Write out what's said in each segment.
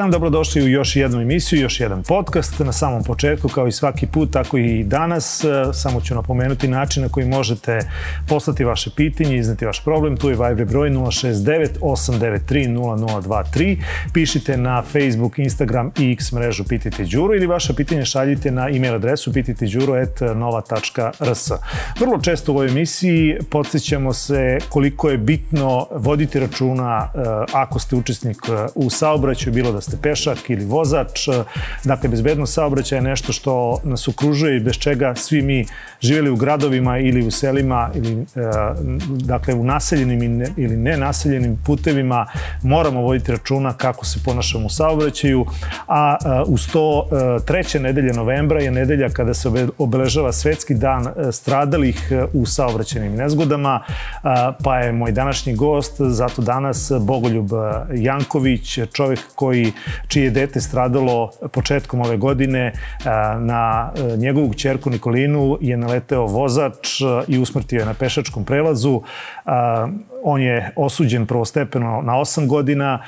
Dan, dobrodošli u još jednu emisiju, još jedan podcast. Na samom početku, kao i svaki put, tako i danas, e, samo ću napomenuti način na koji možete poslati vaše pitanje, izneti vaš problem. Tu je Viber broj 069 893 0023. Pišite na Facebook, Instagram i X mrežu Pitajte Đuro ili vaše pitanje šaljite na e-mail adresu pitajteđuro.nova.rs. Vrlo često u ovoj emisiji podsjećamo se koliko je bitno voditi računa e, ako ste učesnik e, u saobraćaju, bilo da ste pešak ili vozač. E, dakle, bezbednost saobraćaja je nešto što nas okružuje i bez čega svi mi živjeli u gradovima ili u selima ili e, dakle u naseljenim ili nenaseljenim putevima moramo voditi računa kako se ponašamo u saobraćaju, a e, uz to treće nedelje novembra je nedelja kada se obeležava svetski dan stradalih u saobraćenim nezgodama, pa je moj današnji gost, zato danas Bogoljub Janković, čovjek koji, čije dete stradalo početkom ove godine na e, njegovu čerku Nikolinu je naleteo vozač e, i usmrtio je na pešačkom prelazu. On je osuđen prvostepeno na 8 godina,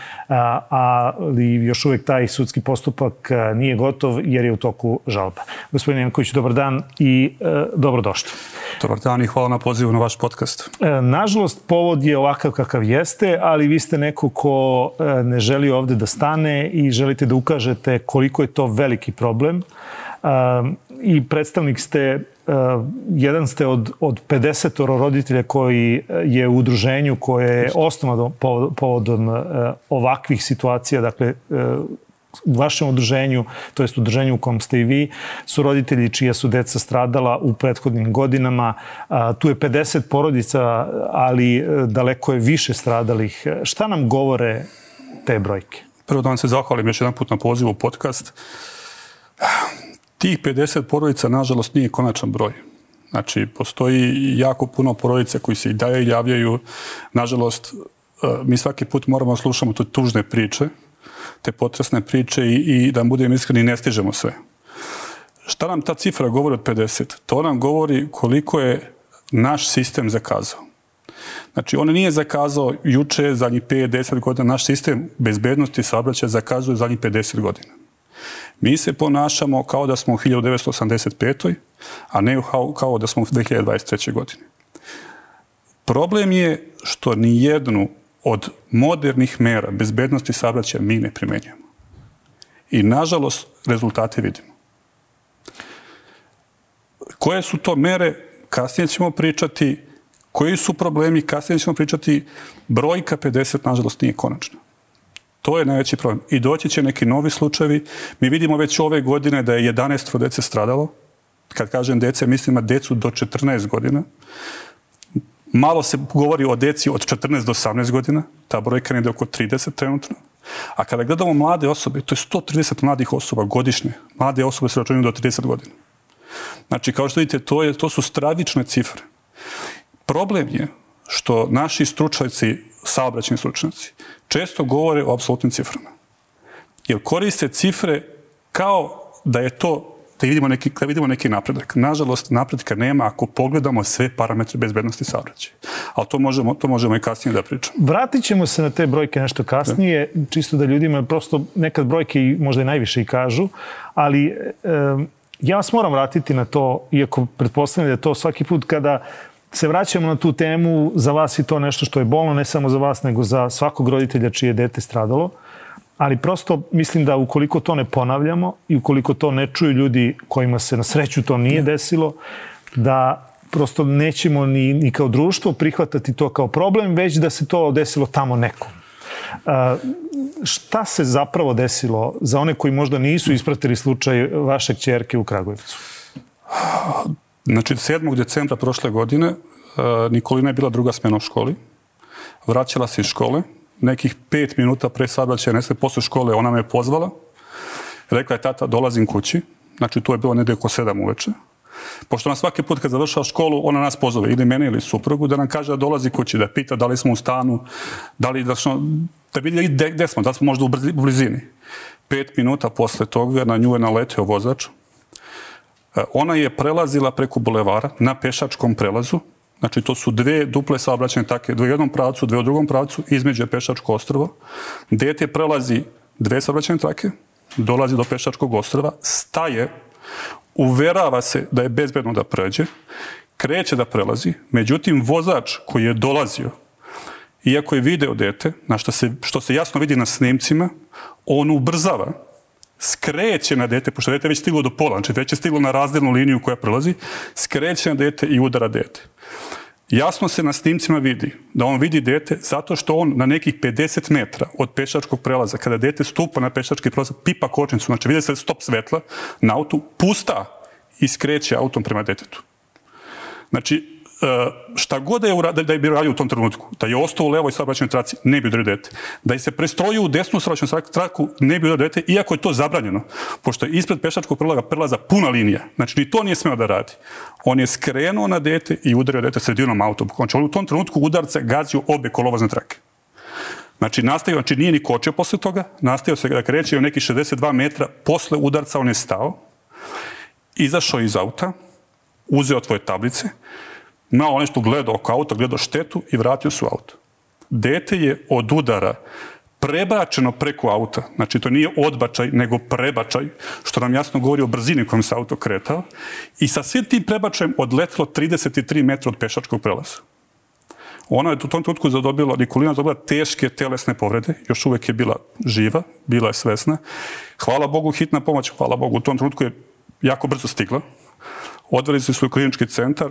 ali još uvijek taj sudski postupak e, nije gotov jer je u toku žalba. Gospodin Janković, dobar dan i dobrodošli. Dobar dan i hvala na pozivu na vaš podcast. E, nažalost, povod je ovakav kakav jeste, ali vi ste neko ko e, ne želi ovde da stane i želite da ukažete koliko je to veliki problem. E, I predstavnik ste jedan ste od, od 50 roditelja koji je u udruženju koje je osnovno povodom ovakvih situacija, dakle, u vašem udruženju, to jest udruženju u kom ste i vi, su roditelji čija su deca stradala u prethodnim godinama. Tu je 50 porodica, ali e, daleko je više stradalih. Šta nam govore te brojke? Prvo da vam se zahvalim još jedan put na pozivu u podcast. Tih 50 porodica, nažalost, nije konačan broj. Znači, postoji jako puno porodica koji se i daje javljaju. Nažalost, e, mi svaki put moramo slušamo te tužne priče, te potresne priče i, i da budem iskreni, ne stižemo sve. Šta nam ta cifra govori od 50? To nam govori koliko je naš sistem zakazao. Znači, on nije zakazao juče, zadnjih 5-10 godina. Naš sistem bezbednosti saobraćaja zakazuje zadnjih 50 godina. Mi se ponašamo kao da smo u 1985. a ne kao da smo u 2023. godine. Problem je što ni jednu od modernih mera bezbednosti saobraćaja mi ne primenjujemo. I, nažalost, rezultate vidimo. Koje su to mere, kasnije ćemo pričati, koji su problemi, kasnije ćemo pričati, brojka 50, nažalost, nije konačna. To je najveći problem. I doći će neki novi slučajevi. Mi vidimo već ove godine da je 11 dece stradalo. Kad kažem dece, mislim na decu do 14 godina. Malo se govori o deci od 14 do 18 godina. Ta brojka je oko 30 trenutno. A kada gledamo mlade osobe, to je 130 mladih osoba godišnje. Mlade osobe se računaju do 30 godina. Znači, kao što vidite, to, je, to su stravične cifre. Problem je što naši stručnjaci, saobraćeni stručnjaci, često govore o apsolutnim ciframa. Jer koriste cifre kao da je to da vidimo neki, da vidimo neki napredak. Nažalost, napredka nema ako pogledamo sve parametre bezbednosti saobraćaja. Ali to možemo, to možemo i kasnije da pričamo. Vratit ćemo se na te brojke nešto kasnije, da. čisto da ljudima prosto nekad brojke i možda i najviše i kažu, ali e, ja vas moram vratiti na to, iako pretpostavljam da je to svaki put kada se vraćamo na tu temu, za vas je to nešto što je bolno, ne samo za vas, nego za svakog roditelja čije dete stradalo. Ali prosto mislim da ukoliko to ne ponavljamo i ukoliko to ne čuju ljudi kojima se na sreću to nije desilo, da prosto nećemo ni, ni kao društvo prihvatati to kao problem, već da se to desilo tamo nekom. Uh, šta se zapravo desilo za one koji možda nisu ispratili slučaj vašeg čerke u Kragujevcu? Znači, 7. decembra prošle godine e, Nikolina je bila druga smena u školi. Vraćala se iz škole. Nekih pet minuta pre saobraćaja nesle posle škole ona me je pozvala. Rekla je, tata, dolazim kući. Znači, to je bilo negdje oko sedam uveče. Pošto nam svaki put kad završava školu, ona nas pozove, ili mene ili suprugu, da nam kaže da dolazi kući, da pita da li smo u stanu, da li da, što, da vidi gde, gde smo, da smo možda u blizini. Pet minuta posle toga na nju je naletio vozač, e, ona je prelazila preko bulevara na pešačkom prelazu. Znači, to su dve duple saobraćene take, dve u jednom pravcu, dve u drugom pravcu, između je pešačko ostrovo. Dete prelazi dve saobraćene trake, dolazi do pešačkog ostrva, staje, uverava se da je bezbedno da pređe, kreće da prelazi, međutim vozač koji je dolazio, iako je video dete, na što se, što se jasno vidi na snimcima, on ubrzava, skreće na dete, pošto dete već stiglo do pola, znači već je stiglo na razdelnu liniju koja prelazi, skreće na dete i udara dete. Jasno se na snimcima vidi da on vidi dete zato što on na nekih 50 metra od pešačkog prelaza, kada dete stupa na pešački prelaz, pipa kočnicu, znači vidi se stop svetla na autu, pusta i skreće autom prema detetu. Znači, E, šta god da je, uradio, da je bio radio u tom trenutku, da je ostao u levoj saobraćajnoj traci, ne bi udario dete. Da je se prestroju u desnu saobraćajnu traku, ne bi udario dete, iako je to zabranjeno, pošto je ispred pešačkog prelaga prelaza puna linija. Znači, ni to nije smeo da radi. On je skrenuo na dete i udario dete sredinom autom. Znači, on u tom trenutku udarca gazio obe kolovozne trake. Znači, nastavio, znači nije ni kočio posle toga, nastavio se da kreće neki 62 metra, posle udarca on je stao, izašao iz auta, uzeo tvoje tablice, malo nešto gledao oko auta, gledao štetu i vratio su auto. Dete je od udara prebačeno preko auta, znači to nije odbačaj, nego prebačaj, što nam jasno govori o brzini kojom se auto kretao, i sa svim tim prebačajem odletilo 33 metra od pešačkog prelaza. Ona je u tom trenutku zadobila, Nikolina zadobila teške telesne povrede, još uvek je bila živa, bila je svesna. Hvala Bogu, hitna pomoć, hvala Bogu, u tom trenutku je jako brzo stigla. Odveli su u klinički centar,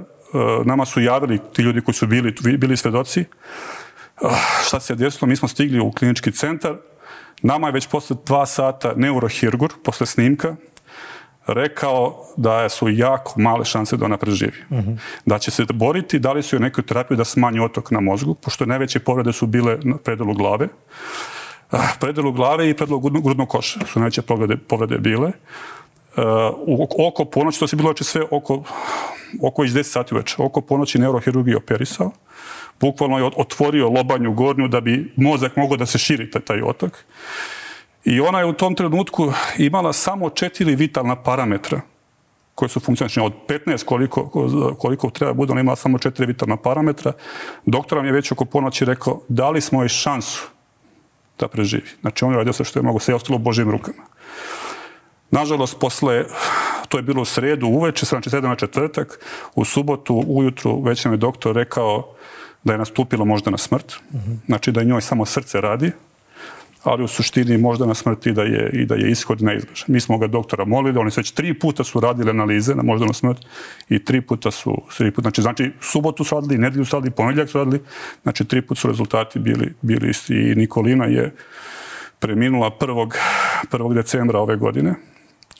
nama su javili ti ljudi koji su bili, bili svedoci, eh, šta se desilo, mi smo stigli u klinički centar, nama je već posle dva sata neurohirgur, posle snimka, rekao da su jako male šanse da ona preživi. Uh mhm. -huh. Da će se boriti, da li su joj nekoj terapiju da smanji otok na mozgu, pošto najveće povrede su bile na predelu glave. Eh, predelu glave i predelu grudnog koša su najveće povrede, povrede bile. Uh, oko ponoći, to se bilo znači sve oko oko iz 10 sati uveče, oko ponoći neurohirurgiji operisao. Bukvalno je otvorio lobanju gornju da bi mozak mogao da se širi taj, taj otok. I ona je u tom trenutku imala samo četiri vitalna parametra koje su funkcionične. Znači, od 15 koliko, koliko treba bude, ona imala samo četiri vitalna parametra. Doktor nam je već oko ponoći rekao, dali smo joj šansu da preživi. Znači, on je radio sve što je mogo, sve je ostalo u Božim rukama. Nažalost, posle to je bilo u sredu uveče, znači sedam na četvrtak, u subotu ujutru već nam je doktor rekao da je nastupilo možda na smrt, mm -hmm. znači da je njoj samo srce radi, ali u suštini možda na smrti da je, i da je ishod neizbežan. Mi smo ga doktora molili, oni su već tri puta su radili analize na možda na smrt i tri puta su, tri puta, znači, znači subotu su radili, nedelju su radili, ponedljak su radili, znači tri puta su rezultati bili, bili isti i Nikolina je preminula 1. 1. decembra ove godine,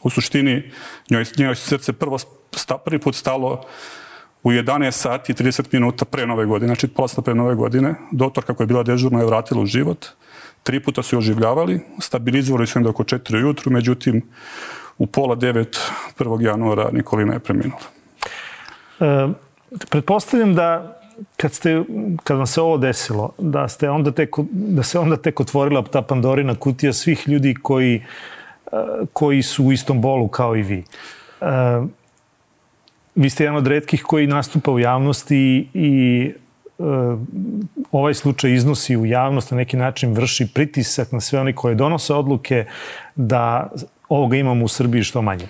U suštini, njoj, njoj srce prvo sta, prvi put stalo u 11 sati i 30 minuta pre nove godine, znači pola pre nove godine. Doktor, kako je bila dežurna, je vratila u život. Tri puta su je oživljavali, stabilizovali su je oko 4 ujutru, međutim, u pola 9. 1. januara Nikolina je preminula. E, pretpostavljam da kad, ste, kad vam se ovo desilo, da, ste onda tek, da se onda tek otvorila ta Pandorina kutija svih ljudi koji uh, koji su u istom bolu kao i vi. Ehm, vi ste jedan od redkih koji nastupa u javnosti i ehm, ovaj slučaj iznosi u javnost na neki način vrši pritisak na sve oni koje donose odluke da ovoga imamo u Srbiji što manje.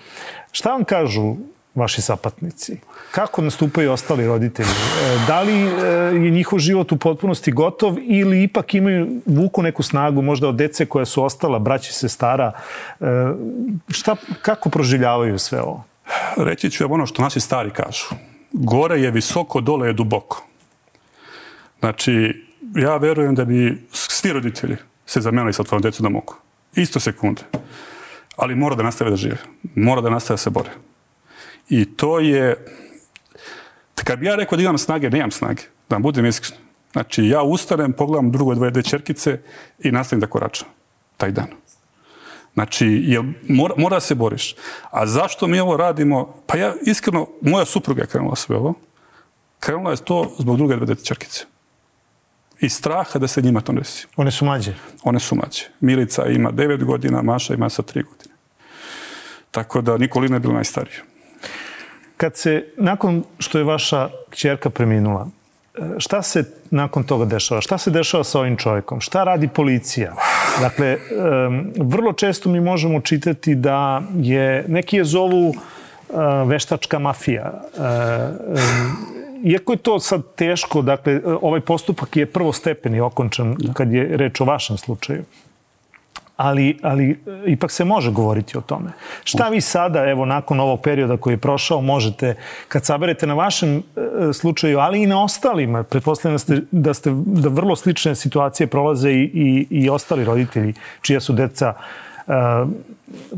Šta vam kažu vaši sapatnici? Kako nastupaju ostali roditelji? E, da li e, je njihov život u potpunosti gotov ili ipak imaju vuku neku snagu možda od dece koja su ostala, braći se stara? E, šta, kako proživljavaju sve ovo? Reći ću vam ono što naši stari kažu. Gore je visoko, dole je duboko. Znači, ja verujem da bi svi roditelji se zamenili sa tvojom djecu da mogu. Isto sekunde. Ali mora da nastave da žive. Mora da nastave da se bore. I to je, kad bi ja rekao da imam snage, nemam snage, da vam budem iskren. Znači, ja ustanem, pogledam drugo dvoje dve čerkice i nastavim da koračam taj dan. Znači, jel, mora, mora se boriš. A zašto mi ovo radimo? Pa ja, iskreno, moja supruga je krenula sve ovo. Krenula je to zbog druge dve dete čerkice. I straha da se njima to desi. One su mlađe? One su mlađe. Milica ima 9 godina, Maša ima sa 3 godine. Tako da Nikolina je bila najstarija. Kad se, nakon što je vaša kćerka preminula, šta se nakon toga dešava? Šta se dešava sa ovim čovjekom? Šta radi policija? Dakle, vrlo često mi možemo čitati da je, neki je zovu veštačka mafija. Iako je to sad teško, dakle, ovaj postupak je prvostepeni okončan kad je reč o vašem slučaju ali, ali ipak se može govoriti o tome. Šta vi sada, evo, nakon ovog perioda koji je prošao, možete, kad saberete na vašem e, slučaju, ali i na ostalima, pretpostavljam da ste, da ste da vrlo slične situacije prolaze i, i, i ostali roditelji, čija su deca e,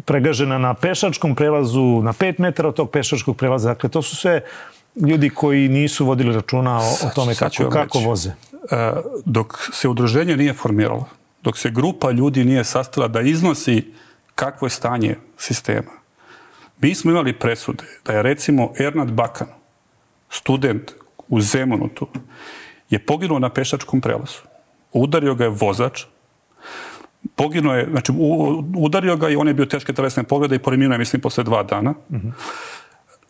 pregažena na pešačkom prelazu, na 5 metara od tog pešačkog prelaza. Dakle, to su sve ljudi koji nisu vodili računa o, o tome kako, kako voze. E, dok se udruženje nije formiralo, dok se grupa ljudi nije sastala da iznosi kakvo je stanje sistema. Mi smo imali presude da je recimo Ernad Bakan, student u Zemunutu, je poginuo na pešačkom prelazu. Udario ga je vozač, poginuo je, znači udario ga i on je bio teške telesne poglede i preminuo je, mislim, posle dva dana.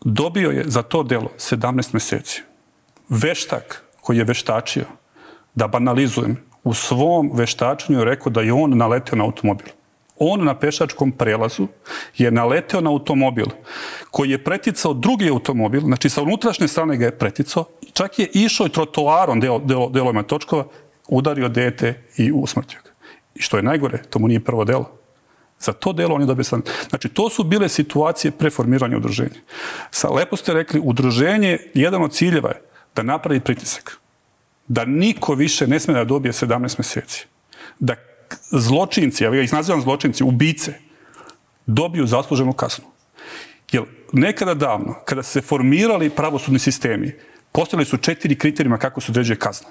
Dobio je za to delo 17 meseci. Veštak koji je veštačio, da banalizujem, u svom veštačenju rekao da je on naletio na automobil. On na pešačkom prelazu je naleteo na automobil koji je preticao drugi automobil, znači sa unutrašnje strane ga je preticao, čak je išao i trotoarom delo, delo, delovima točkova, udario dete i usmrtio ga. I što je najgore, to mu nije prvo delo. Za to delo on je dobio sam. Znači, to su bile situacije preformiranja udruženja. Sa, lepo ste rekli, udruženje, jedan od ciljeva je da napravi pritisak da niko više ne sme da dobije 17 meseci. Da zločinci, ja ih nazivam zločinci, ubice, dobiju zasluženu kasnu. Jer nekada davno, kada se formirali pravosudni sistemi, postali su četiri kriterijima kako se određuje kazna.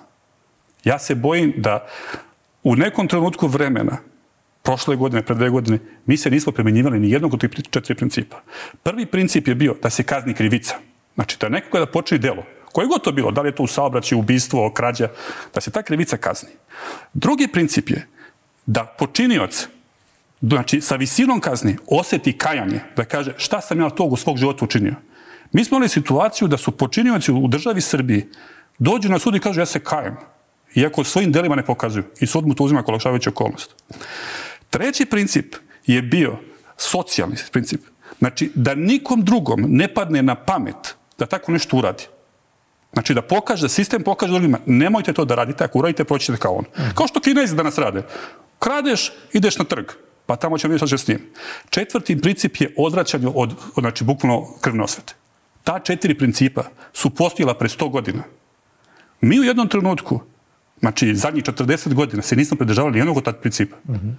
Ja se bojim da u nekom trenutku vremena, prošle godine, pre dve godine, mi se nismo primjenjivali ni jednog od tih četiri principa. Prvi princip je bio da se kazni krivica. Znači, da neko kada počne delo, koje god to bilo, da li je to u saobraćaju, ubistvo, krađa, da se ta krivica kazni. Drugi princip je da počinioc, znači sa visinom kazni, oseti kajanje, da kaže šta sam ja tog u svog života učinio. Mi smo imali situaciju da su počinioci u državi Srbiji dođu na sud i kažu ja se kajem, iako svojim delima ne pokazuju i sud mu to uzima kao lakšavajuću okolnost. Treći princip je bio socijalni princip. Znači, da nikom drugom ne padne na pamet da tako nešto uradi. Znači da pokaže, da sistem pokaže drugima, nemojte to da radite, ako uradite, proćete kao on. Mm. Kao što kinezi danas rade. Kradeš, ideš na trg, pa tamo ćemo vidjeti s njim. Četvrti princip je odraćanje od, od znači, bukvalno krvne osvete. Ta četiri principa su postojila pre 100 godina. Mi u jednom trenutku, znači zadnjih 40 godina, se nismo pridržavali jednog od tad principa. Mm -hmm.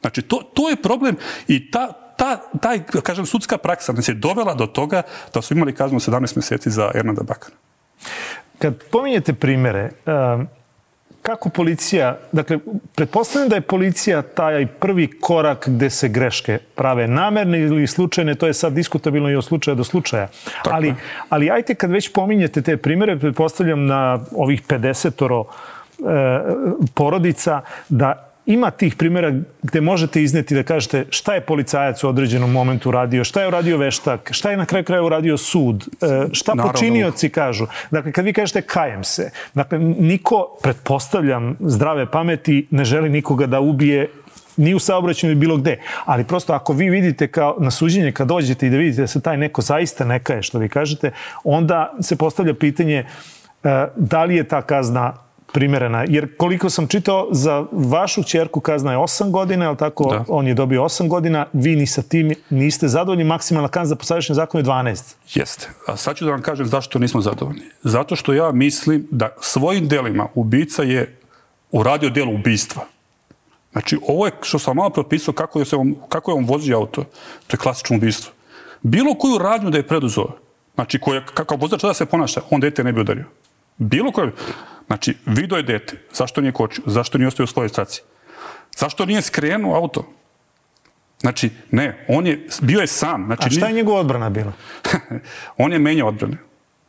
Znači, to, to je problem i ta, ta, taj, kažem, sudska praksa nas je dovela do toga da su imali kaznu 17 mjeseci za Ernada Bakana. Kad pominjete primere, kako policija, dakle, pretpostavljam da je policija taj prvi korak gde se greške prave namerne ili slučajne, to je sad diskutabilno i od slučaja do slučaja. Ali, ali ajte kad već pominjete te primere, pretpostavljam na ovih 50 e, porodica, da ima tih primjera gde možete izneti da kažete šta je policajac u određenom momentu radio, šta je uradio veštak, šta je na kraju kraja uradio sud, e, šta Naravno. počinioci kažu. Dakle, kad vi kažete kajem se, dakle, niko, pretpostavljam, zdrave pameti ne želi nikoga da ubije ni u saobraćaju ni bilo gde. Ali prosto ako vi vidite kao na suđenje kad dođete i da vidite da se taj neko zaista nekaje, što vi kažete, onda se postavlja pitanje e, da li je ta kazna primerena. Jer koliko sam čitao, za vašu čerku kazna je 8 godina, ali tako da. on je dobio 8 godina, vi ni sa tim niste zadovoljni, maksimalna kazna za posadašnji zakon je 12. Jeste. A sad ću da vam kažem zašto nismo zadovoljni. Zato što ja mislim da svojim delima ubica je uradio delo ubistva. Znači, ovo je što sam malo propisao kako je, se on, kako je on vozio auto. To je klasično ubistvo. Bilo koju radnju da je preduzeo, znači koja, kako vozač da se ponaša, on dete ne bi udario. Bilo koje. Znači, vidio je dete. Zašto nije kočio? Zašto nije ostavio svoje straci? Zašto nije skrenuo auto? Znači, ne, on je, bio je sam. Znači, A šta je njegova odbrana bila? on je menjao odbrane.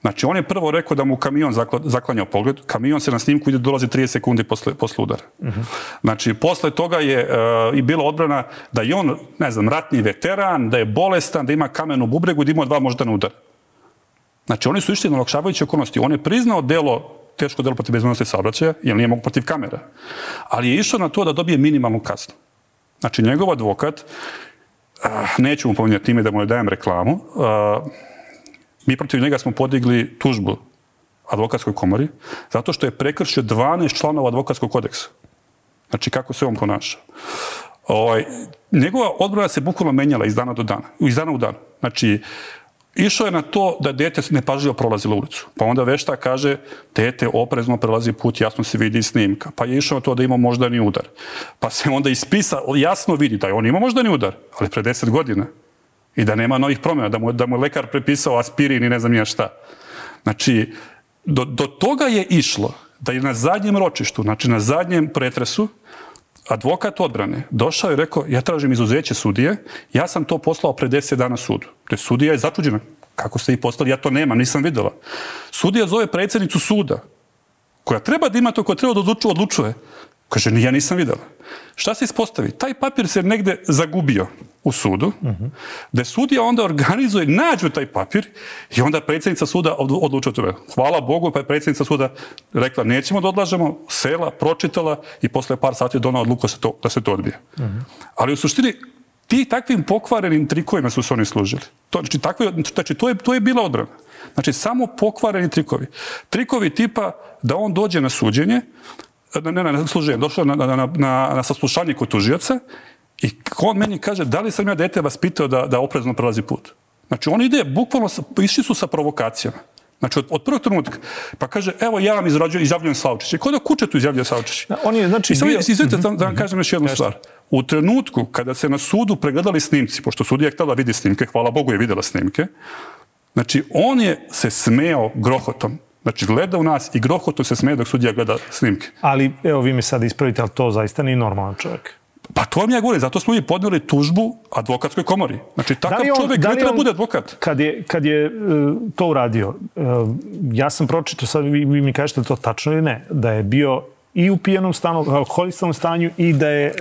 Znači, on je prvo rekao da mu kamion zaklanjao pogled. Kamion se na snimku ide dolazi 30 sekundi posle, posle udara. Uh mhm. -huh. Znači, posle toga je uh, i bila odbrana da je on, ne znam, ratni veteran, da je bolestan, da ima kamen u bubregu, da ima dva moždana udara. Znači, oni su išli na olakšavajuće okolnosti. On je priznao delo teško delo protiv bezbednosti saobraćaja, jer nije mogu protiv kamera. Ali je išao na to da dobije minimalnu kaznu. Znači, njegov advokat, eh, neću mu pominjati ime da mu ne dajem reklamu, eh, mi protiv njega smo podigli tužbu advokatskoj komori, zato što je prekršio 12 članova advokatskog kodeksa. Znači, kako se on ponaša. Ovaj, njegova odbrana se bukvalno menjala iz dana do dana, iz dana u dan. Znači, išao je na to da dete nepažljivo prolazilo ulicu. Pa onda vešta kaže, dete oprezno prelazi put, jasno se vidi snimka. Pa je išao na to da ima moždani udar. Pa se onda ispisa, jasno vidi da je on ima moždani udar, ali pre 10 godina. I da nema novih promjena, da mu, da mu lekar prepisao aspirin i ne znam ja šta. Znači, do, do toga je išlo da je na zadnjem ročištu, znači na zadnjem pretresu, advokat odbrane došao i rekao, ja tražim izuzeće sudije, ja sam to poslao pre 10 dana sudu. Te sudija je začuđena. Kako ste ih poslali? Ja to nemam, nisam videla. Sudija zove predsjednicu suda, koja treba da ima to, koja treba da odlučuje, odlučuje. Kaže, ja nisam videla. Šta se ispostavi? Taj papir se negde zagubio u sudu, uh -huh. da sudija onda organizuje, nađu taj papir i onda predsjednica suda odlučuje tome. Hvala Bogu, pa je predsjednica suda rekla, nećemo da odlažemo, sela, pročitala i posle par sati dona odluku se to, da se to odbije. Uh -huh. Ali u suštini, ti takvim pokvarenim trikovima su se oni služili. To, znači, takve, znači, to, je, to je bila odbrana. Znači, samo pokvareni trikovi. Trikovi tipa da on dođe na suđenje, ne, ne, ne, služenje, došao na, na, na, na, na saslušanje kod tužijaca i on meni kaže, da li sam ja dete vas pitao da, da oprezno prelazi put? Znači, on ide, bukvalno, išli su sa provokacijama. Znači, od, od prvog trenutka. Pa kaže, evo, ja vam izrađujem, izjavljujem Slavčić. Kod da kuće tu izjavljuje Slavčić? On je, znači, bio... Izvijete, da, da vam kažem još jednu stvar. U trenutku kada se na sudu pregledali snimci, pošto sudija je htjela vidi snimke, hvala Bogu je videla snimke, znači, on je se smeo grohotom. Znači, gleda u nas i grohoto se smeje dok sudija gleda snimke. Ali, evo, vi me sad ispravite, ali to zaista nije normalan čovjek. Pa to vam ja govorim, zato smo mi podnijeli tužbu advokatskoj komori. Znači, takav da on, čovjek da ne treba bude advokat. Kad je, kad je uh, to uradio, uh, ja sam pročito, sad vi, vi mi kažete to tačno ili ne, da je bio i u pijenom stanu, alkoholistanom stanju i da je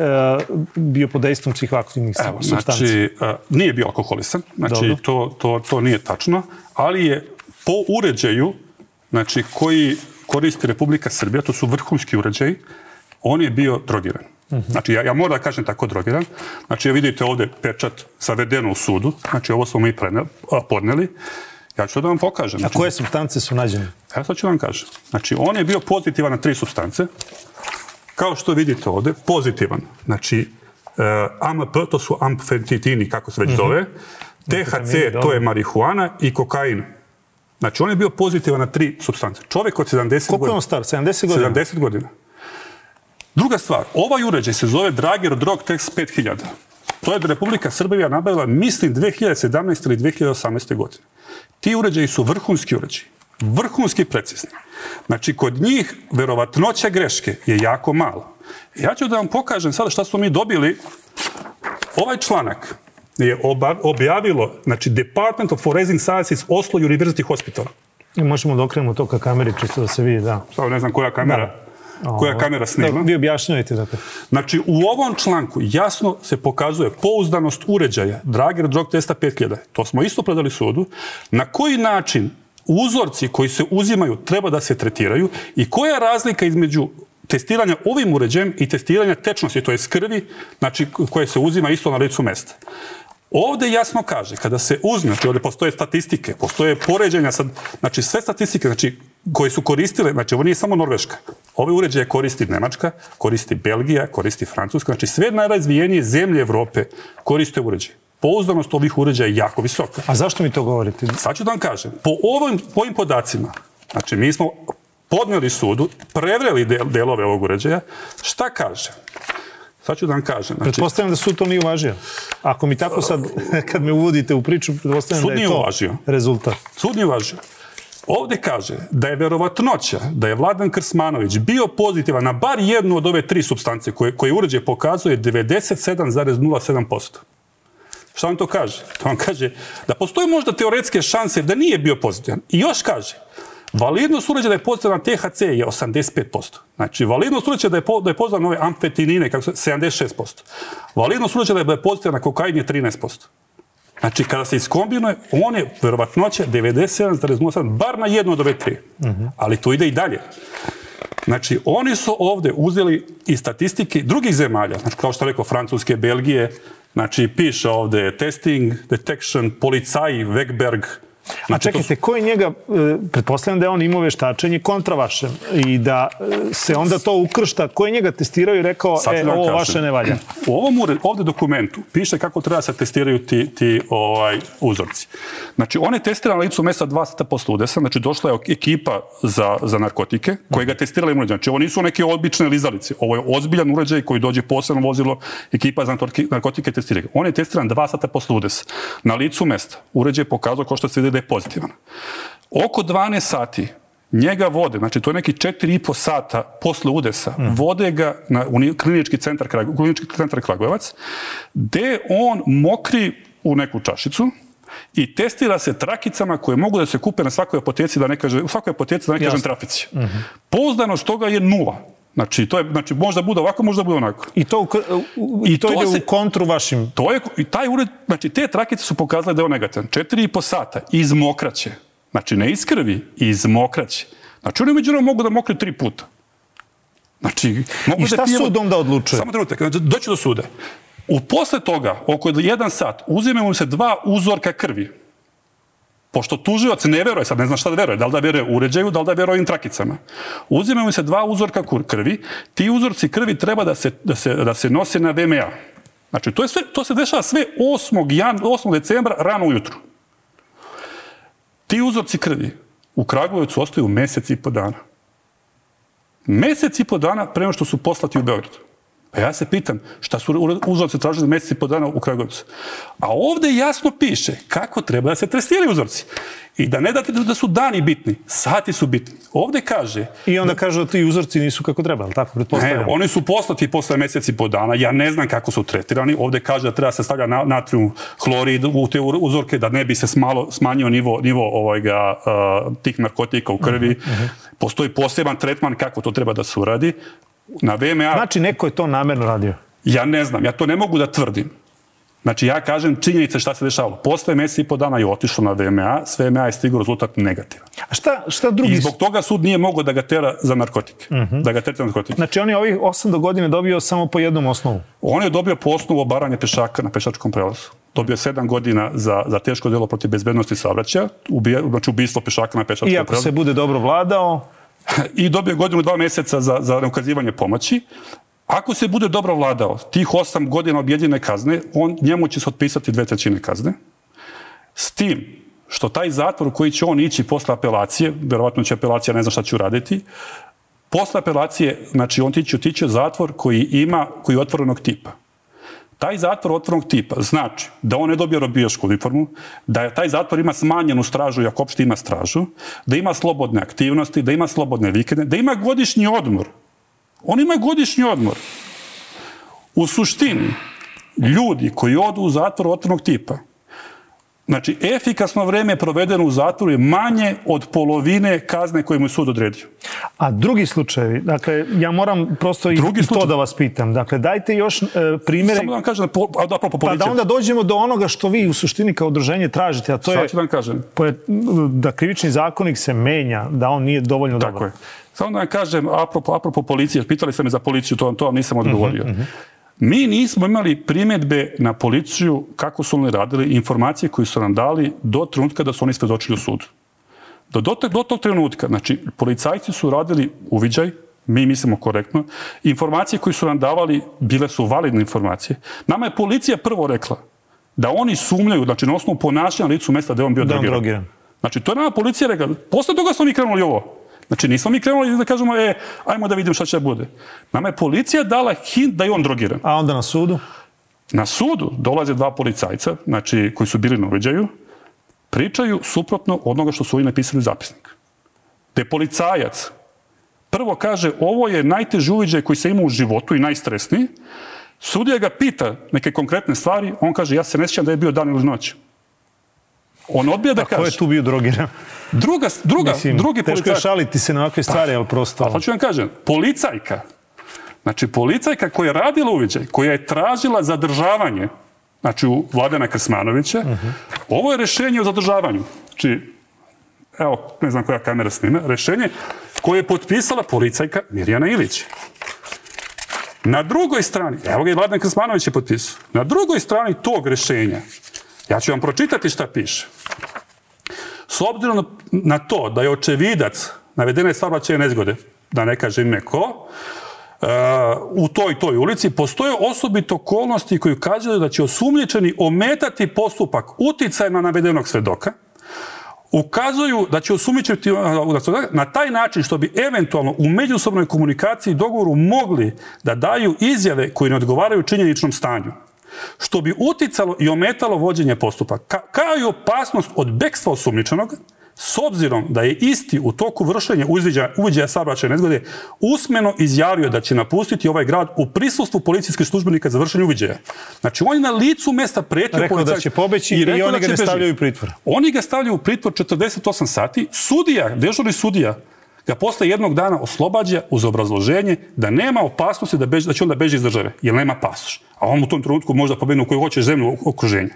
uh, bio pod dejstvom psihoaktivnih substanci. Znači, uh, nije bio alkoholistan, znači to, to, to nije tačno, ali je po uređaju znači, koji koristi Republika Srbija, to su vrhunski uređaji, on je bio drogiran. Znači, ja, ja moram da kažem tako drogiran. Znači, ja vidite ovde pečat savedeno u sudu. Znači, ovo smo mi preneli, podneli. Ja ću da vam pokažem. Znači, A koje substance su nađene? Ja to ću vam kažem. Znači, on je bio pozitivan na tri substance. Kao što vidite ovde, pozitivan. Znači, uh, AMP, to su amfentitini, kako se već uh -huh. zove. THC, to je marihuana i kokain. Znači, on je bio pozitivan na tri substance. Čovjek od 70 godina. Koliko je on star? 70 godina? 70 godina. Druga stvar, ovaj uređaj se zove Drager Drog Tex 5000. To je da Republika Srbija nabavila, mislim, 2017. ili 2018. godine. Ti uređaji su vrhunski uređaji. Vrhunski precizni. Znači, kod njih verovatnoća greške je jako malo. Ja ću da vam pokažem sada šta smo mi dobili. Ovaj članak je objavilo, znači, Department of Forensic Sciences Oslo University Hospital. I možemo da okrenemo to ka kameri, čisto da se vidi, da. Samo ne znam koja kamera. Da koja kamera snima. vi objašnjavajte. Dakle. Znači, u ovom članku jasno se pokazuje pouzdanost uređaja Drager drog testa 5000. To smo isto predali sudu. Na koji način uzorci koji se uzimaju treba da se tretiraju i koja je razlika između testiranja ovim uređajem i testiranja tečnosti, to je skrvi, znači koje se uzima isto na licu mesta. Ovde jasno kaže, kada se uzme, znači ovde postoje statistike, postoje poređenja, sad, znači sve statistike, znači koje su koristile, znači ovo nije samo Norveška, ove uređaje koristi Nemačka, koristi Belgija, koristi Francuska, znači sve najrazvijenije zemlje Evrope koriste uređaje. Pouzdanost ovih uređaja je jako visoka. A zašto mi to govorite? Sad ću da vam kažem. Po ovim, po ovim podacima, znači mi smo podnijeli sudu, prevreli del, delove ovog uređaja, šta kaže? Sad ću da vam kažem. Znači, pretpostavljam da sud to nije uvažio. Ako mi tako sad, kad me uvodite u priču, pretpostavljam da je to uvažio. rezultat. Sud nije uvažio. Ovde kaže da je verovatnoća da je Vladan Krsmanović bio pozitivan na bar jednu od ove tri substance koje, koje uređe pokazuje 97,07%. Šta vam to kaže? To vam kaže da postoje možda teoretske šanse da nije bio pozitivan. I još kaže, validnost uređaja da je pozitivan na THC je 85%. Znači, validnost uređaja da je, po, da je pozitivan na ove amfetinine, kako se, 76%. Validnost uređaja da je pozitivan na kokain je 13%. Znači, kada se iskombinuje, on je verovatnoća 97,08, bar na jednu od ove tri. Uh -huh. Ali to ide i dalje. Znači, oni su ovde uzeli i statistike drugih zemalja, znači, kao što rekao, Francuske, Belgije, znači, piše ovde testing, detection, policaji, Wegberg, A čekajte, ko je njega, e, pretpostavljam da je on imao veštačenje kontra vašem i da e, se onda to ukršta, ko je njega testirao i rekao, Sad e, ovo kažem. vaše ne valja? U ovom ovde dokumentu piše kako treba se testiraju ti, ti ovaj, uzorci. Znači, on je testiran na licu dva sata posle udesa, znači došla je ekipa za, za narkotike koji ga testirali uređaj. Znači, ovo nisu neke obične lizalice, ovo je ozbiljan uređaj koji dođe posebno vozilo ekipa za narkotike testiraju. On je testiran dva sata posle udesa na licu mesta. Uređaj je pokazao, kao što se vidi, da je pozitivan. Oko 12 sati njega vode, znači to je neki 4,5 sata posle udesa, mm. vode ga na klinički centar, klinički centar Kragujevac, gde on mokri u neku čašicu, i testira se trakicama koje mogu da se kupe na svakoj apoteci, da ne kaže, u svakoj apoteci, da ne kažem trafici. Mm -hmm. Pouzdanost toga je nula. Znači, to je, znači, možda bude ovako, možda bude onako. I to, u, u, I to, to ide se, u kontru vašim... To je, i taj ured, znači, te trakice su pokazale da je on negativan. Četiri i po sata iz mokraće. Znači, ne iz krvi, iz mokraće. Znači, oni među mogu da mokre tri puta. Znači, mogu I šta da pijemo... sud onda odlučuje? Samo trenutak, znači, doću do suda. U posle toga, oko jedan sat, uzimemo se dva uzorka krvi pošto tuživac ne veruje, sad ne zna šta da veruje, da li da veruje uređaju, da li da veruje ovim trakicama. Uzimaju se dva uzorka krvi, ti uzorci krvi treba da se, da se, da se nose na VMA. Znači, to, je sve, to se dešava sve 8. Jan, 8. decembra rano ujutru. Ti uzorci krvi u Kragujevcu ostaju mesec i po dana. Mesec i po dana prema što su poslati u Beogradu. Pa ja se pitam, šta su uzorci tražili meseci po dana u Kragujevcu? A ovde jasno piše kako treba da se testiraju uzorci. I da ne date da su dani bitni, sati su bitni. Ovde kaže... I onda da, kaže da ti uzorci nisu kako treba, ali tako? Ne, oni su poslati posle meseci po dana. Ja ne znam kako su tretirani. Ovde kaže da treba se stavlja natrium hlorid u te uzorke da ne bi se smalo, smanjio nivo, nivo ovojga, uh, tih narkotika u krvi. Uh -huh, uh -huh. Postoji poseban tretman kako to treba da se uradi na VMA... Znači, neko je to namerno radio? Ja ne znam, ja to ne mogu da tvrdim. Znači, ja kažem činjenice šta se dešavalo. Posle meseci i po dana je otišlo na VMA, sve VMA je stigao rezultat negativan. A šta, šta drugi... I zbog toga sud nije mogao da ga tera za narkotike. Uh mhm. -huh. Da ga tera za narkotike. Znači, on je ovih 8 do godine dobio samo po jednom osnovu? On je dobio po osnovu obaranja pešaka na pešačkom prelazu. Dobio 7 godina za, za teško delo protiv bezbednosti saobraćaja, ubija, znači ubistvo pešaka na pešačkom prelazu. I ako se bude dobro vladao? I dobio godinu dva meseca za, za ukazivanje pomoći. Ako se bude dobro vladao tih osam godina objedine kazne, on, njemu će se otpisati dve trećine kazne. S tim što taj zatvor koji će on ići posle apelacije, verovatno će apelacija, ne zna šta će uraditi, posle apelacije, znači on tiče, tiče zatvor koji ima, koji je otvorenog tipa. Taj zatvor otvornog tipa znači da on ne dobije robijašku uniformu, da je taj zatvor ima smanjenu stražu, ako opšte ima stražu, da ima slobodne aktivnosti, da ima slobodne vikende, da ima godišnji odmor. On ima godišnji odmor. U suštini, ljudi koji odu u zatvor otvornog tipa, Znači, efikasno vreme provedeno u zatvoru je manje od polovine kazne koje mu je sud odredio. A drugi slučajevi, dakle, ja moram prosto i, drugi i to da vas pitam. Dakle, dajte još e, primere... Samo da vam kažem, po, a da, po, pa da onda dođemo do onoga što vi u suštini kao udruženje tražite, a to Sad je... da vam kažem. Da krivični zakonik se menja, da on nije dovoljno Tako dobar. Tako je. Samo da vam kažem, apropo, apropo policije, pitali ste me za policiju, to, to vam nisam odgovorio. Uh -huh, uh -huh. Mi nismo imali primetbe na policiju kako su oni radili, informacije koje su nam dali do trenutka da su oni svedočili u sudu. Do, do, do tog trenutka, znači, policajci su radili uviđaj, mi mislimo korektno, informacije koje su nam davali bile su validne informacije. Nama je policija prvo rekla da oni sumljaju, znači na osnovu ponašanja licu mesta da je on bio da drogiran. drogiran. Znači, to je nama policija rekla. Posle toga smo mi krenuli ovo. Znači, nismo mi krenuli da kažemo, e, ajmo da vidimo šta će da bude. Nama je policija dala hint da je on drogiran. A onda na sudu? Na sudu dolaze dva policajca, znači, koji su bili na uveđaju, pričaju suprotno onoga što su oni napisali u zapisnik. Te policajac prvo kaže, ovo je najteži uviđaj koji se ima u životu i najstresniji, Sudija ga pita neke konkretne stvari, on kaže, ja se ne sjećam da je bio dan ili noć. On odbija da kaže. A ko je tu bio drogiran? Druga, druga, Mislim, drugi policajka. Teško je šaliti se na ovakve stvari, pa, ali prosto... Pa, hoću vam kažem, policajka, znači policajka koja je radila uviđaj, koja je tražila zadržavanje, znači u Vladana Krsmanovića. Uh -huh. Ovo je rešenje o zadržavanju. Znači, evo, ne znam koja kamera snima, rešenje koje je potpisala policajka Mirjana Ilić. Na drugoj strani, evo ga i Vladan Krsmanović je potpisao, na drugoj strani tog rešenja, ja ću vam pročitati šta piše. S obzirom na to da je očevidac navedene saobraćaje nezgode, da ne kažem neko, uh, u toj toj ulici postoje osobito okolnosti koji ukazuju da će osumnjičeni ometati postupak uticaj na navedenog svedoka, ukazuju da će osumnjičiti uh, na taj način što bi eventualno u međusobnoj komunikaciji i dogovoru mogli da daju izjave koje ne odgovaraju činjeničnom stanju što bi uticalo i ometalo vođenje postupaka, kao i opasnost od bekstva osumničenog, s obzirom da je isti u toku vršenja uviđaja saobraćaja nezgode usmeno izjavio da će napustiti ovaj grad u prisustvu policijskih službenika za vršenje uviđaja. Znači, on je na licu mesta pretio Rekao da će pobeći i, i oni ga ne stavljaju u pritvor. Oni ga stavljaju u pritvor 48 sati. Sudija, dežurni sudija, ga posle jednog dana oslobađa uz obrazloženje da nema opasnosti da, beži, da će onda beži iz države, jer nema pasoš. A on u tom trenutku možda pobedne u koju hoće zemlju okruženja.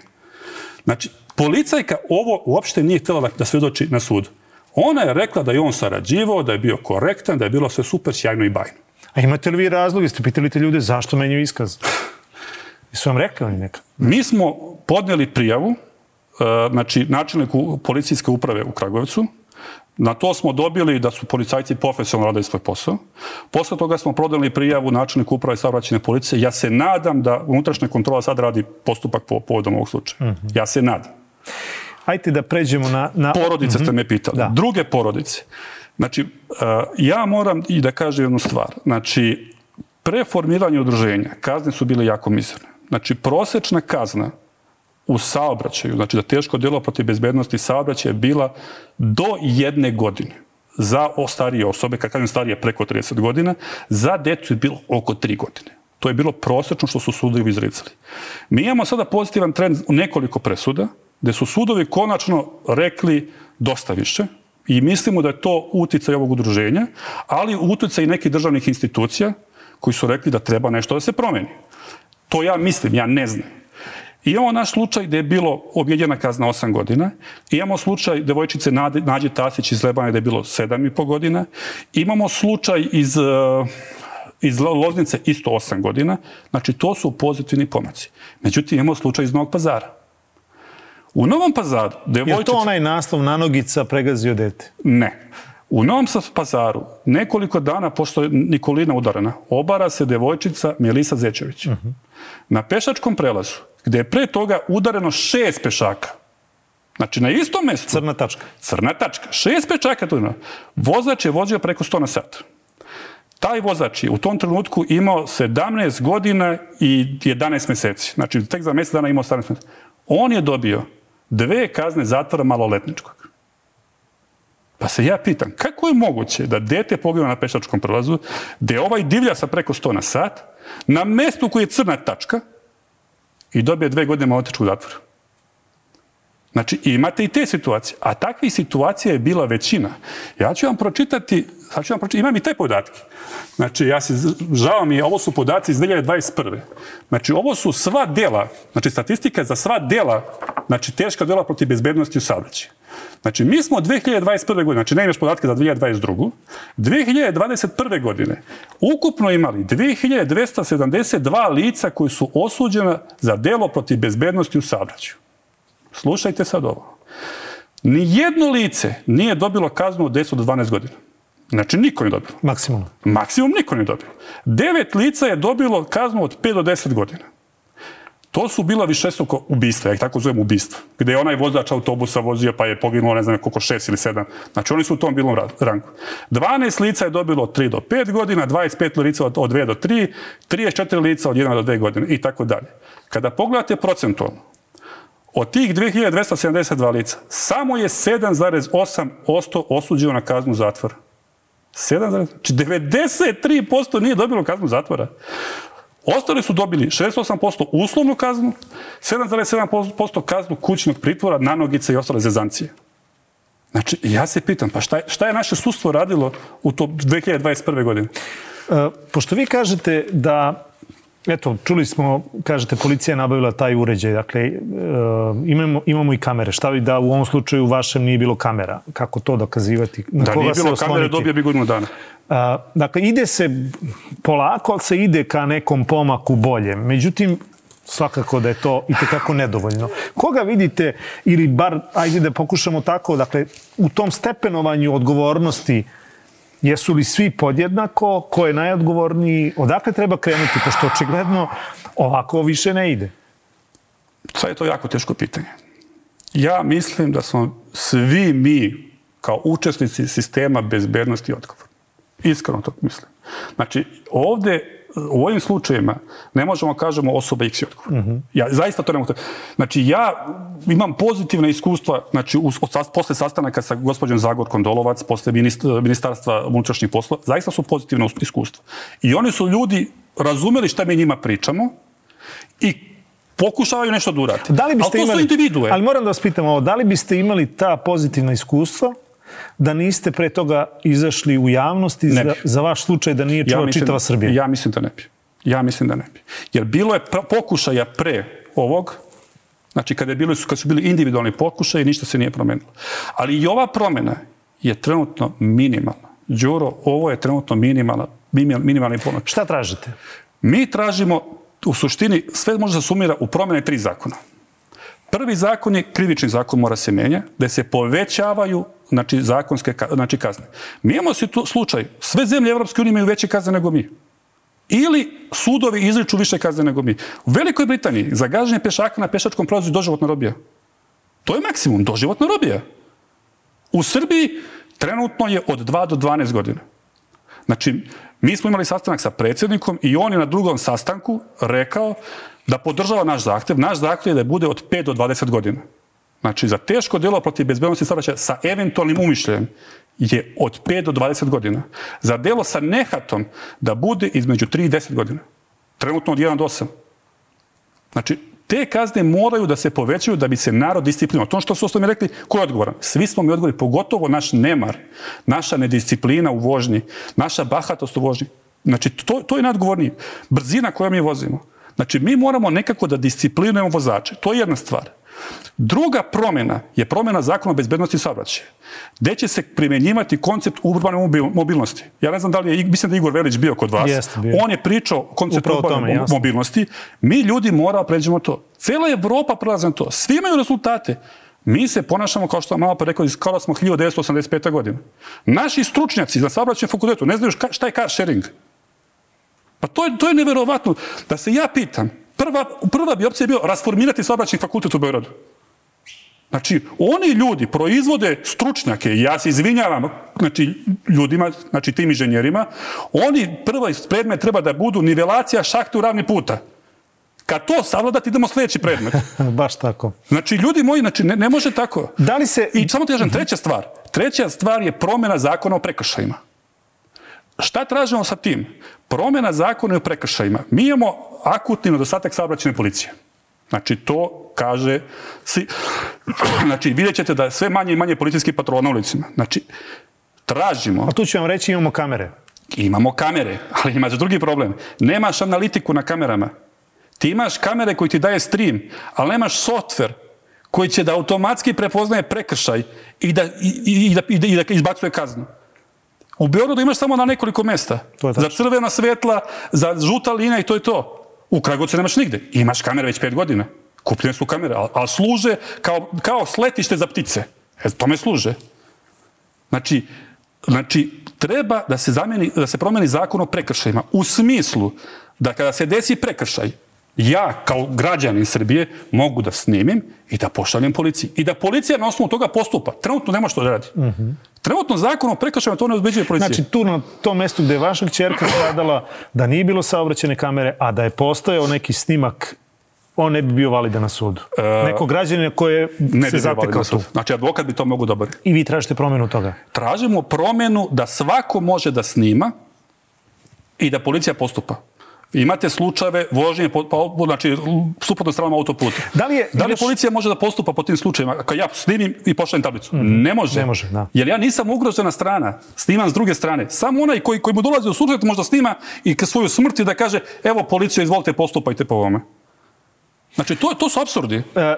Znači, policajka ovo uopšte nije htjela da svedoči na sudu. Ona je rekla da je on sarađivao, da je bio korektan, da je bilo sve super, sjajno i bajno. A imate li vi razloge? Ste pitali te ljude zašto menju iskaz? Su vam rekli oni neka? Mi smo podnijeli prijavu, e, znači načelniku policijske uprave u Kragovicu, Na to smo dobili da su policajci profesionalno radili svoj posao. Posle toga smo prodali prijavu načelniku uprave saobraćene policije. Ja se nadam da unutrašnja kontrola sad radi postupak po povodom ovog slučaja. Mm -hmm. Ja se nadam. Hajde da pređemo na... na... Porodice mm -hmm. ste me pitali. Da. Druge porodice. Znači, uh, ja moram i da kažem jednu stvar. Znači, pre formiranja udruženja kazne su bile jako mizerne. Znači, prosečna kazna u saobraćaju, znači da teško djelo protiv bezbednosti saobraćaja je bila do jedne godine za starije osobe, kad kažem starije preko 30 godina, za decu je bilo oko 3 godine. To je bilo prosječno što su sudovi izricali. Mi imamo sada pozitivan trend u nekoliko presuda, gde su sudovi konačno rekli dosta više i mislimo da je to uticaj ovog udruženja, ali uticaj i nekih državnih institucija koji su rekli da treba nešto da se promeni. To ja mislim, ja ne znam. I imamo naš slučaj gde je bilo objedjena kazna 8 godina. Imamo slučaj devojčice Nađe Tasić iz Lebana gde je bilo 7,5 godina. Imamo slučaj iz, eh, iz Loznice isto 8 godina. Znači, to su pozitivni pomaci. Međutim, imamo slučaj iz Novog pazara. U Novom pazaru... Devojčica... Je to onaj naslov nanogica pregazio dete? Ne. U Novom pazaru, nekoliko dana pošto je Nikolina udarana, obara se devojčica Melisa Zečević. Uh mhm. -huh. Na pešačkom prelazu gde je pre toga udareno šest pešaka. Znači, na istom mjestu. Crna tačka. Crna tačka. Šest pešaka tu. Vozač je vozio preko 100 na sat. Taj vozač je u tom trenutku imao 17 godina i 11 mjeseci. Znači, tek za mjesec dana imao 17 mjeseci. On je dobio dve kazne zatvora maloletničkog. Pa se ja pitam, kako je moguće da dete pogledao na pešačkom prelazu, gde ovaj divlja sa preko 100 na sat, na mjestu koji je crna tačka, i dobije dve godine malotečku zatvora. Znači, imate i te situacije. A takvih situacija je bila većina. Ja ću vam pročitati, sad ću vam pročitati, imam i te podatke. Znači, ja se, žao mi je, ovo su podaci iz 2021. Znači, ovo su sva dela, znači, statistika za sva dela, znači, teška dela protiv bezbednosti u saobraćaju. Znači, mi smo 2021. godine, znači ne imaš podatke za 2022. 2021. godine ukupno imali 2272 lica koji su osuđena za delo protiv bezbednosti u saobraćaju. Slušajte sad ovo. Nijedno lice nije dobilo kaznu od 10 do 12 godina. Znači, niko nije dobilo. Maksimum. Maksimum niko nije dobilo. Devet lica je dobilo kaznu od 5 do 10 godina. To su bila višestruko ubistva, ja ih tako zovem ubistva, gde je onaj vozač autobusa vozio pa je poginulo, ne znam, koliko šest ili sedam. Znači, oni su u tom bilom rangu. 12 lica je dobilo od 3 do 5 godina, 25 lica od 2 do 3, 34 lica od 1 do 2 godine i tako dalje. Kada pogledate procentualno, od tih 2272 lica, samo je 7,8% osuđeno na kaznu zatvora. 7, znači 93% nije dobilo kaznu zatvora. Ostali su dobili 68% uslovnu kaznu, 7,7% kaznu kućnog pritvora, nanogice i ostale zezancije. Znači, ja se pitam, pa šta je, šta je naše sustvo radilo u to 2021. godine? E, pošto vi kažete da Eto, čuli smo, kažete, policija je nabavila taj uređaj. Dakle, e, imamo, imamo i kamere. Šta vi da u ovom slučaju u vašem nije bilo kamera? Kako to dokazivati? Na da nije bilo kamere, dobije bi godinu dana. A, dakle, ide se polako, ali se ide ka nekom pomaku boljem. Međutim, svakako da je to i tekako nedovoljno. Koga vidite, ili bar, ajde da pokušamo tako, dakle, u tom stepenovanju odgovornosti, jesu li svi podjednako, ko je najodgovorniji, odakle treba krenuti, pošto očigledno ovako više ne ide? Sad je to jako teško pitanje. Ja mislim da smo svi mi kao učesnici sistema bezbednosti odgovor. Iskreno to mislim. Znači, ovde u ovim slučajima ne možemo kažemo osoba X je odgovor. Mm -hmm. Ja zaista to ne mogu. Znači ja imam pozitivne iskustva, znači uz, od, posle sastanaka sa gospođom Zagorkom Dolovac, posle ministarstva unutrašnjih poslova, zaista su pozitivne iskustva. I oni su ljudi razumeli šta mi njima pričamo i pokušavaju nešto da urate. Da li biste ali to imali, su individue. Ali moram da vas pitam ovo, da li biste imali ta pozitivna iskustva da niste pre toga izašli u javnosti za, za vaš slučaj da nije čuo ja čitava Srbija? Ja mislim da ne bi. Ja mislim da ne bi. Jer bilo je pokušaja pre ovog, znači kada, je bilo, kada su bili individualni pokušaj, ništa se nije promenilo. Ali i ova promjena je trenutno minimalna. Đuro, ovo je trenutno minimalna, minimalni pomoć. Šta tražite? Mi tražimo, u suštini, sve može se sumira u promjene tri zakona. Prvi zakon je krivični zakon mora se menja, da se povećavaju znači, zakonske znači, kazne. Mi imamo se tu slučaj, sve zemlje Evropske unije imaju veće kazne nego mi. Ili sudovi izriču više kazne nego mi. U Velikoj Britaniji za gaženje pešaka na pešačkom prolazu doživotna robija. To je maksimum, doživotna robija. U Srbiji trenutno je od 2 do 12 godina. Znači, mi smo imali sastanak sa predsjednikom i on je na drugom sastanku rekao da podržava naš zahtev. Naš zahtev je da bude od 5 do 20 godina. Znači, za teško djelo protiv bezbednosti saobraćaja sa eventualnim umišljajem je od 5 do 20 godina. Za delo sa nehatom da bude između 3 i 10 godina. Trenutno od 1 do 8. Znači, te kazne moraju da se povećaju da bi se narod disciplinovao. To ono što su mi rekli, ko je odgovoran? Svi smo mi odgovorili, pogotovo naš nemar, naša nedisciplina u vožnji, naša bahatost u vožnji. Znači, to, to je najodgovorniji. Brzina koja mi vozimo. Znači, mi moramo nekako da disciplinujemo vozače. To je jedna stvar. Druga promjena je promjena zakona o bezbednosti saobraćaja, gde će se primjenjivati koncept urbane mobilnosti. Ja ne znam da li je, mislim da je Igor Velić bio kod vas. Jeste, bio. On je pričao koncept urbane tome, mobilnosti. Mi ljudi moramo pređemo to. Cela Evropa prelazi na to. Svi imaju rezultate. Mi se ponašamo kao što sam malo pa rekao, kao da smo 1985. godina. Naši stručnjaci za saobraćaj fakultetu ne znaju šta je car sharing. Pa to je, to je neverovatno. Da se ja pitam, prva, prva bi opcija bio rasformirati saobraćajni fakultet u Beogradu. Znači, oni ljudi proizvode stručnjake, ja se izvinjavam znači, ljudima, znači tim inženjerima, oni prva predmet treba da budu nivelacija šahte u ravni puta. Kad to savladati, idemo sljedeći predmet. Baš tako. Znači, ljudi moji, znači, ne, ne može tako. Da li se... I samo ti kažem, treća stvar. Treća stvar je promjena zakona o prekršajima. Šta tražimo sa tim? Promjena zakona o prekršajima. Mi imamo akutni nedostatak saobraćene policije. Znači, to kaže... Si, znači, vidjet ćete da sve manje i manje policijski patrola na ulicima. Znači, tražimo... A tu ću vam reći, imamo kamere. Imamo kamere, ali imaš drugi problem. Nemaš analitiku na kamerama. Ti imaš kamere koji ti daje stream, ali nemaš softver koji će da automatski prepoznaje prekršaj i da, i, i, da, i da izbacuje kaznu. U Beogradu imaš samo na nekoliko mesta. za crvena svetla, za žuta linija i to je to. U Kragovicu nemaš nigde. Imaš kamere već pet godina. Kupljene su kamere, ali, ali služe kao, kao sletište za ptice. E, tome služe. Znači, znači, treba da se, zameni, da se promeni zakon o prekršajima. U smislu da kada se desi prekršaj, ja kao građanin Srbije mogu da snimim i da pošaljem policiji. I da policija na osnovu toga postupa. Trenutno nema što da radi. Uh -huh. Trenutno zakon o prekršajima to ne odbeđuje policija. Znači tu na tom mjestu gdje je vaša čerka stradala, da nije bilo saobraćene kamere, a da je postojao neki snimak on ne bi bio validan na sudu. E, Neko građanina koje ne se zatekao tu. Znači, advokat bi to mogu dobro. I vi tražite promjenu toga? Tražimo promjenu da svako može da snima i da policija postupa. Imate slučajeve vožnje, po, po, znači, suprotno stranom autoputa. Da li je, da li policija može da postupa po tim slučajevima? Ako ja snimim i pošaljem tablicu. Mm. Ne može. Ne može, da. Jer ja nisam ugrožena strana. Snimam s druge strane. Samo onaj koji, koji mu dolazi u susret možda snima i svoju smrti da kaže evo policija, izvolite, postupajte po ovome. Znači, to, to su absurdi. E,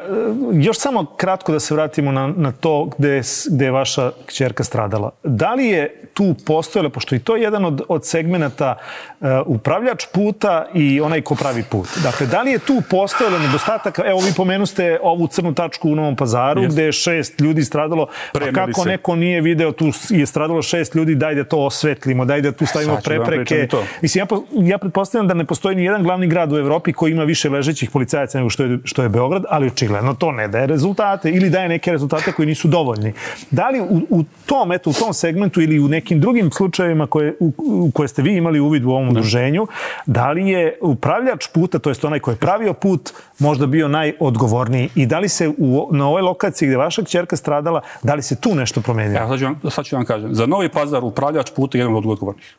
još samo kratko da se vratimo na, na to gde, gde je vaša kćerka stradala. Da li je tu postojalo, pošto i to je jedan od, od segmenta uh, upravljač puta i onaj ko pravi put. Dakle, da li je tu postojalo nedostatak, evo vi pomenuste ovu crnu tačku u Novom pazaru, yes. gde je šest ljudi stradalo, Premeli pa kako se. neko nije video, tu je stradalo šest ljudi, daj da to osvetlimo, daj da tu stavimo Sad prepreke. Mislim, ja, ja pretpostavljam da ne postoji ni jedan glavni grad u Evropi koji ima više ležećih policajaca nego što je, što je Beograd, ali očigledno to ne daje rezultate ili daje neke rezultate koji nisu dovoljni. Da li u, u tom, eto, u tom segmentu ili u nekim drugim slučajevima koje, u, u koje ste vi imali uvid u ovom udruženju, da li je upravljač puta, to jest onaj koji je pravio put, možda bio najodgovorniji i da li se u, na ovoj lokaciji gde vaša kćerka stradala, da li se tu nešto promenilo? Ja, sad ću vam, sad ću vam kažem. Za Novi pazar upravljač puta je jedan od odgovornih.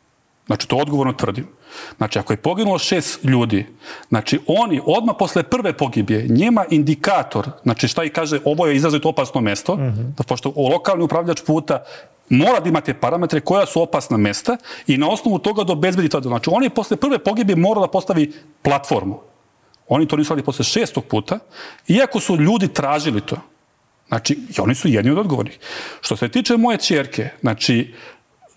Znači, to odgovorno tvrdim. Znači, ako je poginulo šest ljudi, znači, oni odmah posle prve pogibije, njima indikator, znači, šta i kaže, ovo je izrazito opasno mesto, mm -hmm. pošto lokalni upravljač puta mora da imate parametre koja su opasna mesta i na osnovu toga da obezbedi to. Znači, oni posle prve pogibije mora da postavi platformu. Oni to nisu radili posle šestog puta, iako su ljudi tražili to. Znači, i oni su jedni od odgovornih. Što se tiče moje čerke, znači,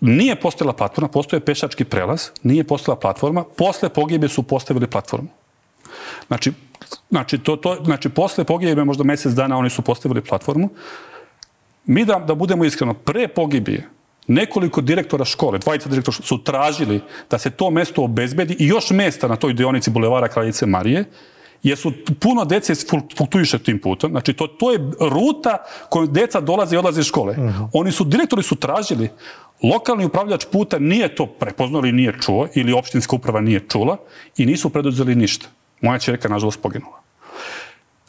nije postojala platforma, postoje pešački prelaz, nije postojala platforma, posle pogibe su postavili platformu. Znači, znači, to, to, znači posle pogibe, možda mesec dana, oni su postavili platformu. Mi da, da budemo iskreno, pre pogibije, nekoliko direktora škole, dvojica direktora škole, su tražili da se to mesto obezbedi i još mesta na toj dionici Bulevara Kraljice Marije, jer su puno dece fluktuiše tim putem. Znači, to, to je ruta kojom deca dolaze i odlaze iz škole. Uh mhm. -huh. Oni su, direktori su tražili, lokalni upravljač puta nije to prepoznao ili nije čuo, ili opštinska uprava nije čula i nisu preduzeli ništa. Moja čerka, nažalost, poginula.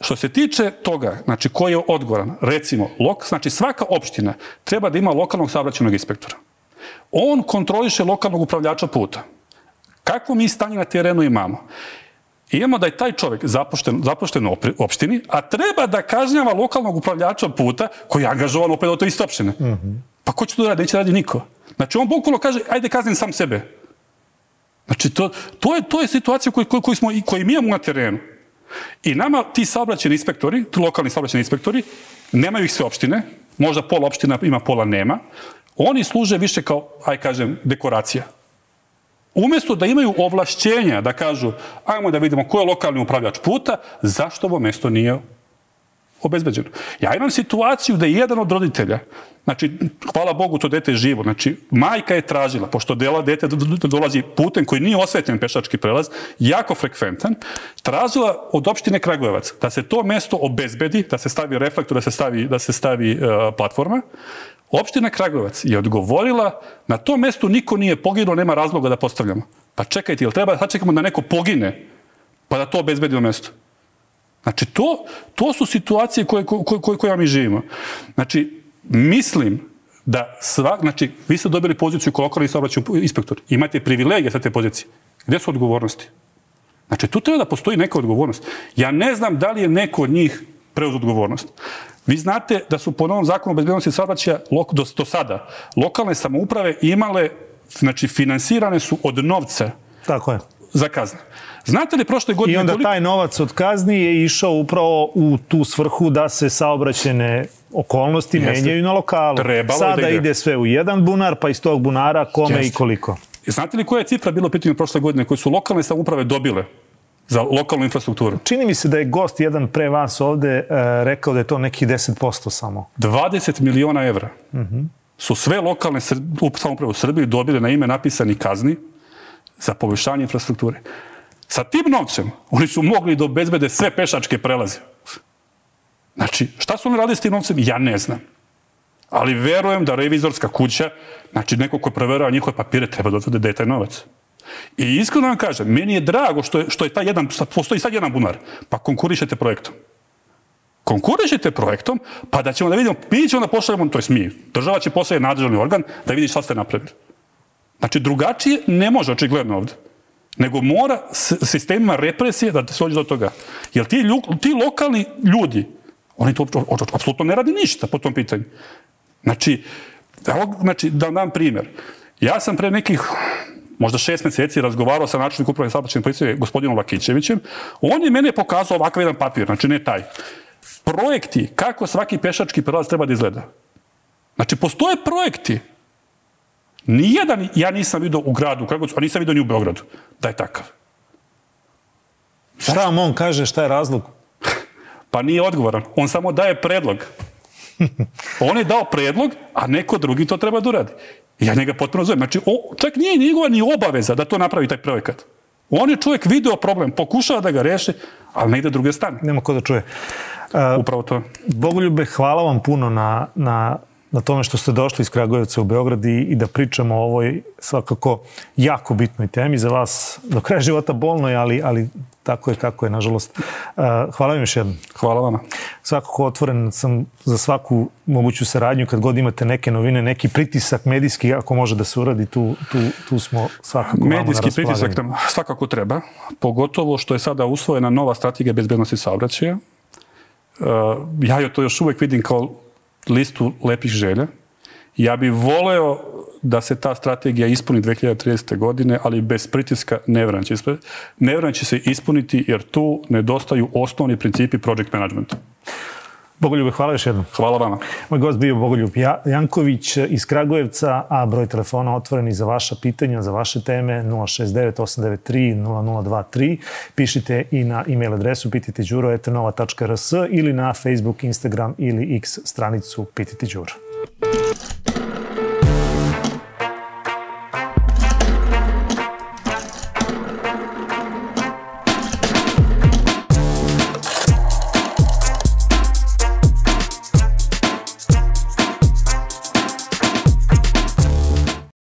Što se tiče toga, znači, ko je odgovoran, recimo, lok, znači, svaka opština treba da ima lokalnog saobraćenog inspektora. On kontroliše lokalnog upravljača puta. Kakvo mi stanje na terenu imamo? imamo da je taj čovjek zapušten, zapušten u opštini, a treba da kažnjava lokalnog upravljača puta koji je angažovan opet od toj iste opštine. Mm -hmm. Pa ko će to da radi? Neće radi niko. Znači, on bukvalno kaže, ajde kaznim sam sebe. Znači, to, to, je, to je situacija koju, koju, koju, smo, koju mi imamo na terenu. I nama ti saobraćeni inspektori, ti lokalni saobraćeni inspektori, nemaju ih sve opštine, možda pola opština ima, pola nema, oni služe više kao, aj kažem, dekoracija. Umjesto da imaju ovlašćenja da kažu, ajmo da vidimo ko je lokalni upravljač puta, zašto ovo mesto nije obezbeđeno. Ja imam situaciju da je jedan od roditelja, znači, hvala Bogu, to dete je živo, znači, majka je tražila, pošto dela dete dolazi putem koji nije osvetljen pešački prelaz, jako frekventan, tražila od opštine Kragujevac da se to mesto obezbedi, da se stavi reflektor, da se stavi, da se stavi uh, platforma, Opština Kragujevac je odgovorila, na tom mestu niko nije poginuo, nema razloga da postavljamo. Pa čekajte, jel treba da čekamo da neko pogine, pa da to obezbedimo mesto? Znači, to, to su situacije koje, koje, koje, koje mi živimo. Znači, mislim da sva, znači, vi ste dobili poziciju kao lokalni saobraćaj inspektor, imate privilegije sa te pozicije. Gde su odgovornosti? Znači, tu treba da postoji neka odgovornost. Ja ne znam da li je neko od njih preuz odgovornost. Vi znate da su po novom zakonu o bezbednosti saobraćaja do, do sada lokalne samouprave imale, znači finansirane su od novca Tako je. za kazne. Znate li prošle godine... I onda koliko... taj novac od kazni je išao upravo u tu svrhu da se saobraćene okolnosti Jeste. menjaju na lokalu. Trebalo Sada da ide sve u jedan bunar, pa iz tog bunara kome Jeste. i koliko. Znate li koja je cifra bila u pitanju prošle godine koje su lokalne samouprave dobile za lokalnu infrastrukturu. Čini mi se da je gost jedan pre vas ovde uh, rekao da je to neki 10% samo. 20 miliona evra uh -huh. su sve lokalne samoprave u Srbiji dobile na ime napisani kazni za poboljšanje infrastrukture. Sa tim novcem oni su mogli da obezbede sve pešačke prelaze. Znači, šta su oni radili s tim novcem? Ja ne znam. Ali verujem da revizorska kuća, znači neko ko preverava njihove papire, treba da odvode da je taj novac. I iskreno vam kažem, meni je drago što je, što je taj jedan, postoji sad jedan bunar, pa konkurišete projektom. Konkurišete projektom, pa da ćemo da vidimo, mi ćemo da pošaljemo, to je mi, država će poslati nadržavni organ da vidi šta ste napravili. Znači, drugačije ne može očigledno ovdje nego mora sistemima represije da se dođe do toga. Jer ti, ti lokalni ljudi, oni to apsolutno ne radi ništa po tom pitanju. Znači, evo, znači da dam primjer. Ja sam pre nekih možda šest mjeseci razgovarao sa načelnikom uprave saobraćajne policije gospodinom Lakićevićem. On je mene pokazao ovakav jedan papir, znači ne taj. Projekti kako svaki pešački prelaz treba da izgleda. Znači, postoje projekti. Nijedan ja nisam vidio u gradu, u Kragovicu, a nisam vidio ni u Beogradu, da je takav. Šta vam on kaže, šta je razlog? Pa nije odgovoran. On samo daje predlog. On je dao predlog, a neko drugi to treba da uradi. Ja njega potpuno zovem. Znači, o, čak nije njegova ni obaveza da to napravi taj projekat. On je čovjek video problem, pokušava da ga reši, ali ne ide druge strane. Nema ko da čuje. Uh, Upravo to. Bogoljube, hvala vam puno na, na na tome što ste došli iz Kragujevca u Beograd i, i da pričamo o ovoj svakako jako bitnoj temi za vas do kraja života bolnoj, ali, ali tako je kako je, nažalost. Uh, hvala vam još jednom. Hvala vama. Svakako otvoren sam za svaku moguću saradnju kad god imate neke novine, neki pritisak medijski, ako može da se uradi, tu, tu, tu smo svakako Medijski pritisak nam svakako treba, pogotovo što je sada usvojena nova strategija bezbednosti saobraćaja. Uh, ja joj to još uvek vidim kao listu lepih želja. Ja bih voleo da se ta strategija ispuni 2030. godine, ali bez pritiska Nevran će, Nevran će se ispuniti jer tu nedostaju osnovni principi project managementa. Bogoljube, hvala još jednom. Hvala vama. Moj gost bio Bogoljub Janković iz Kragujevca, a broj telefona otvoreni za vaša pitanja, za vaše teme 069-893-0023. Pišite i na e-mail adresu pititeđuro.eternova.rs ili na Facebook, Instagram ili X stranicu Pitite Đuro.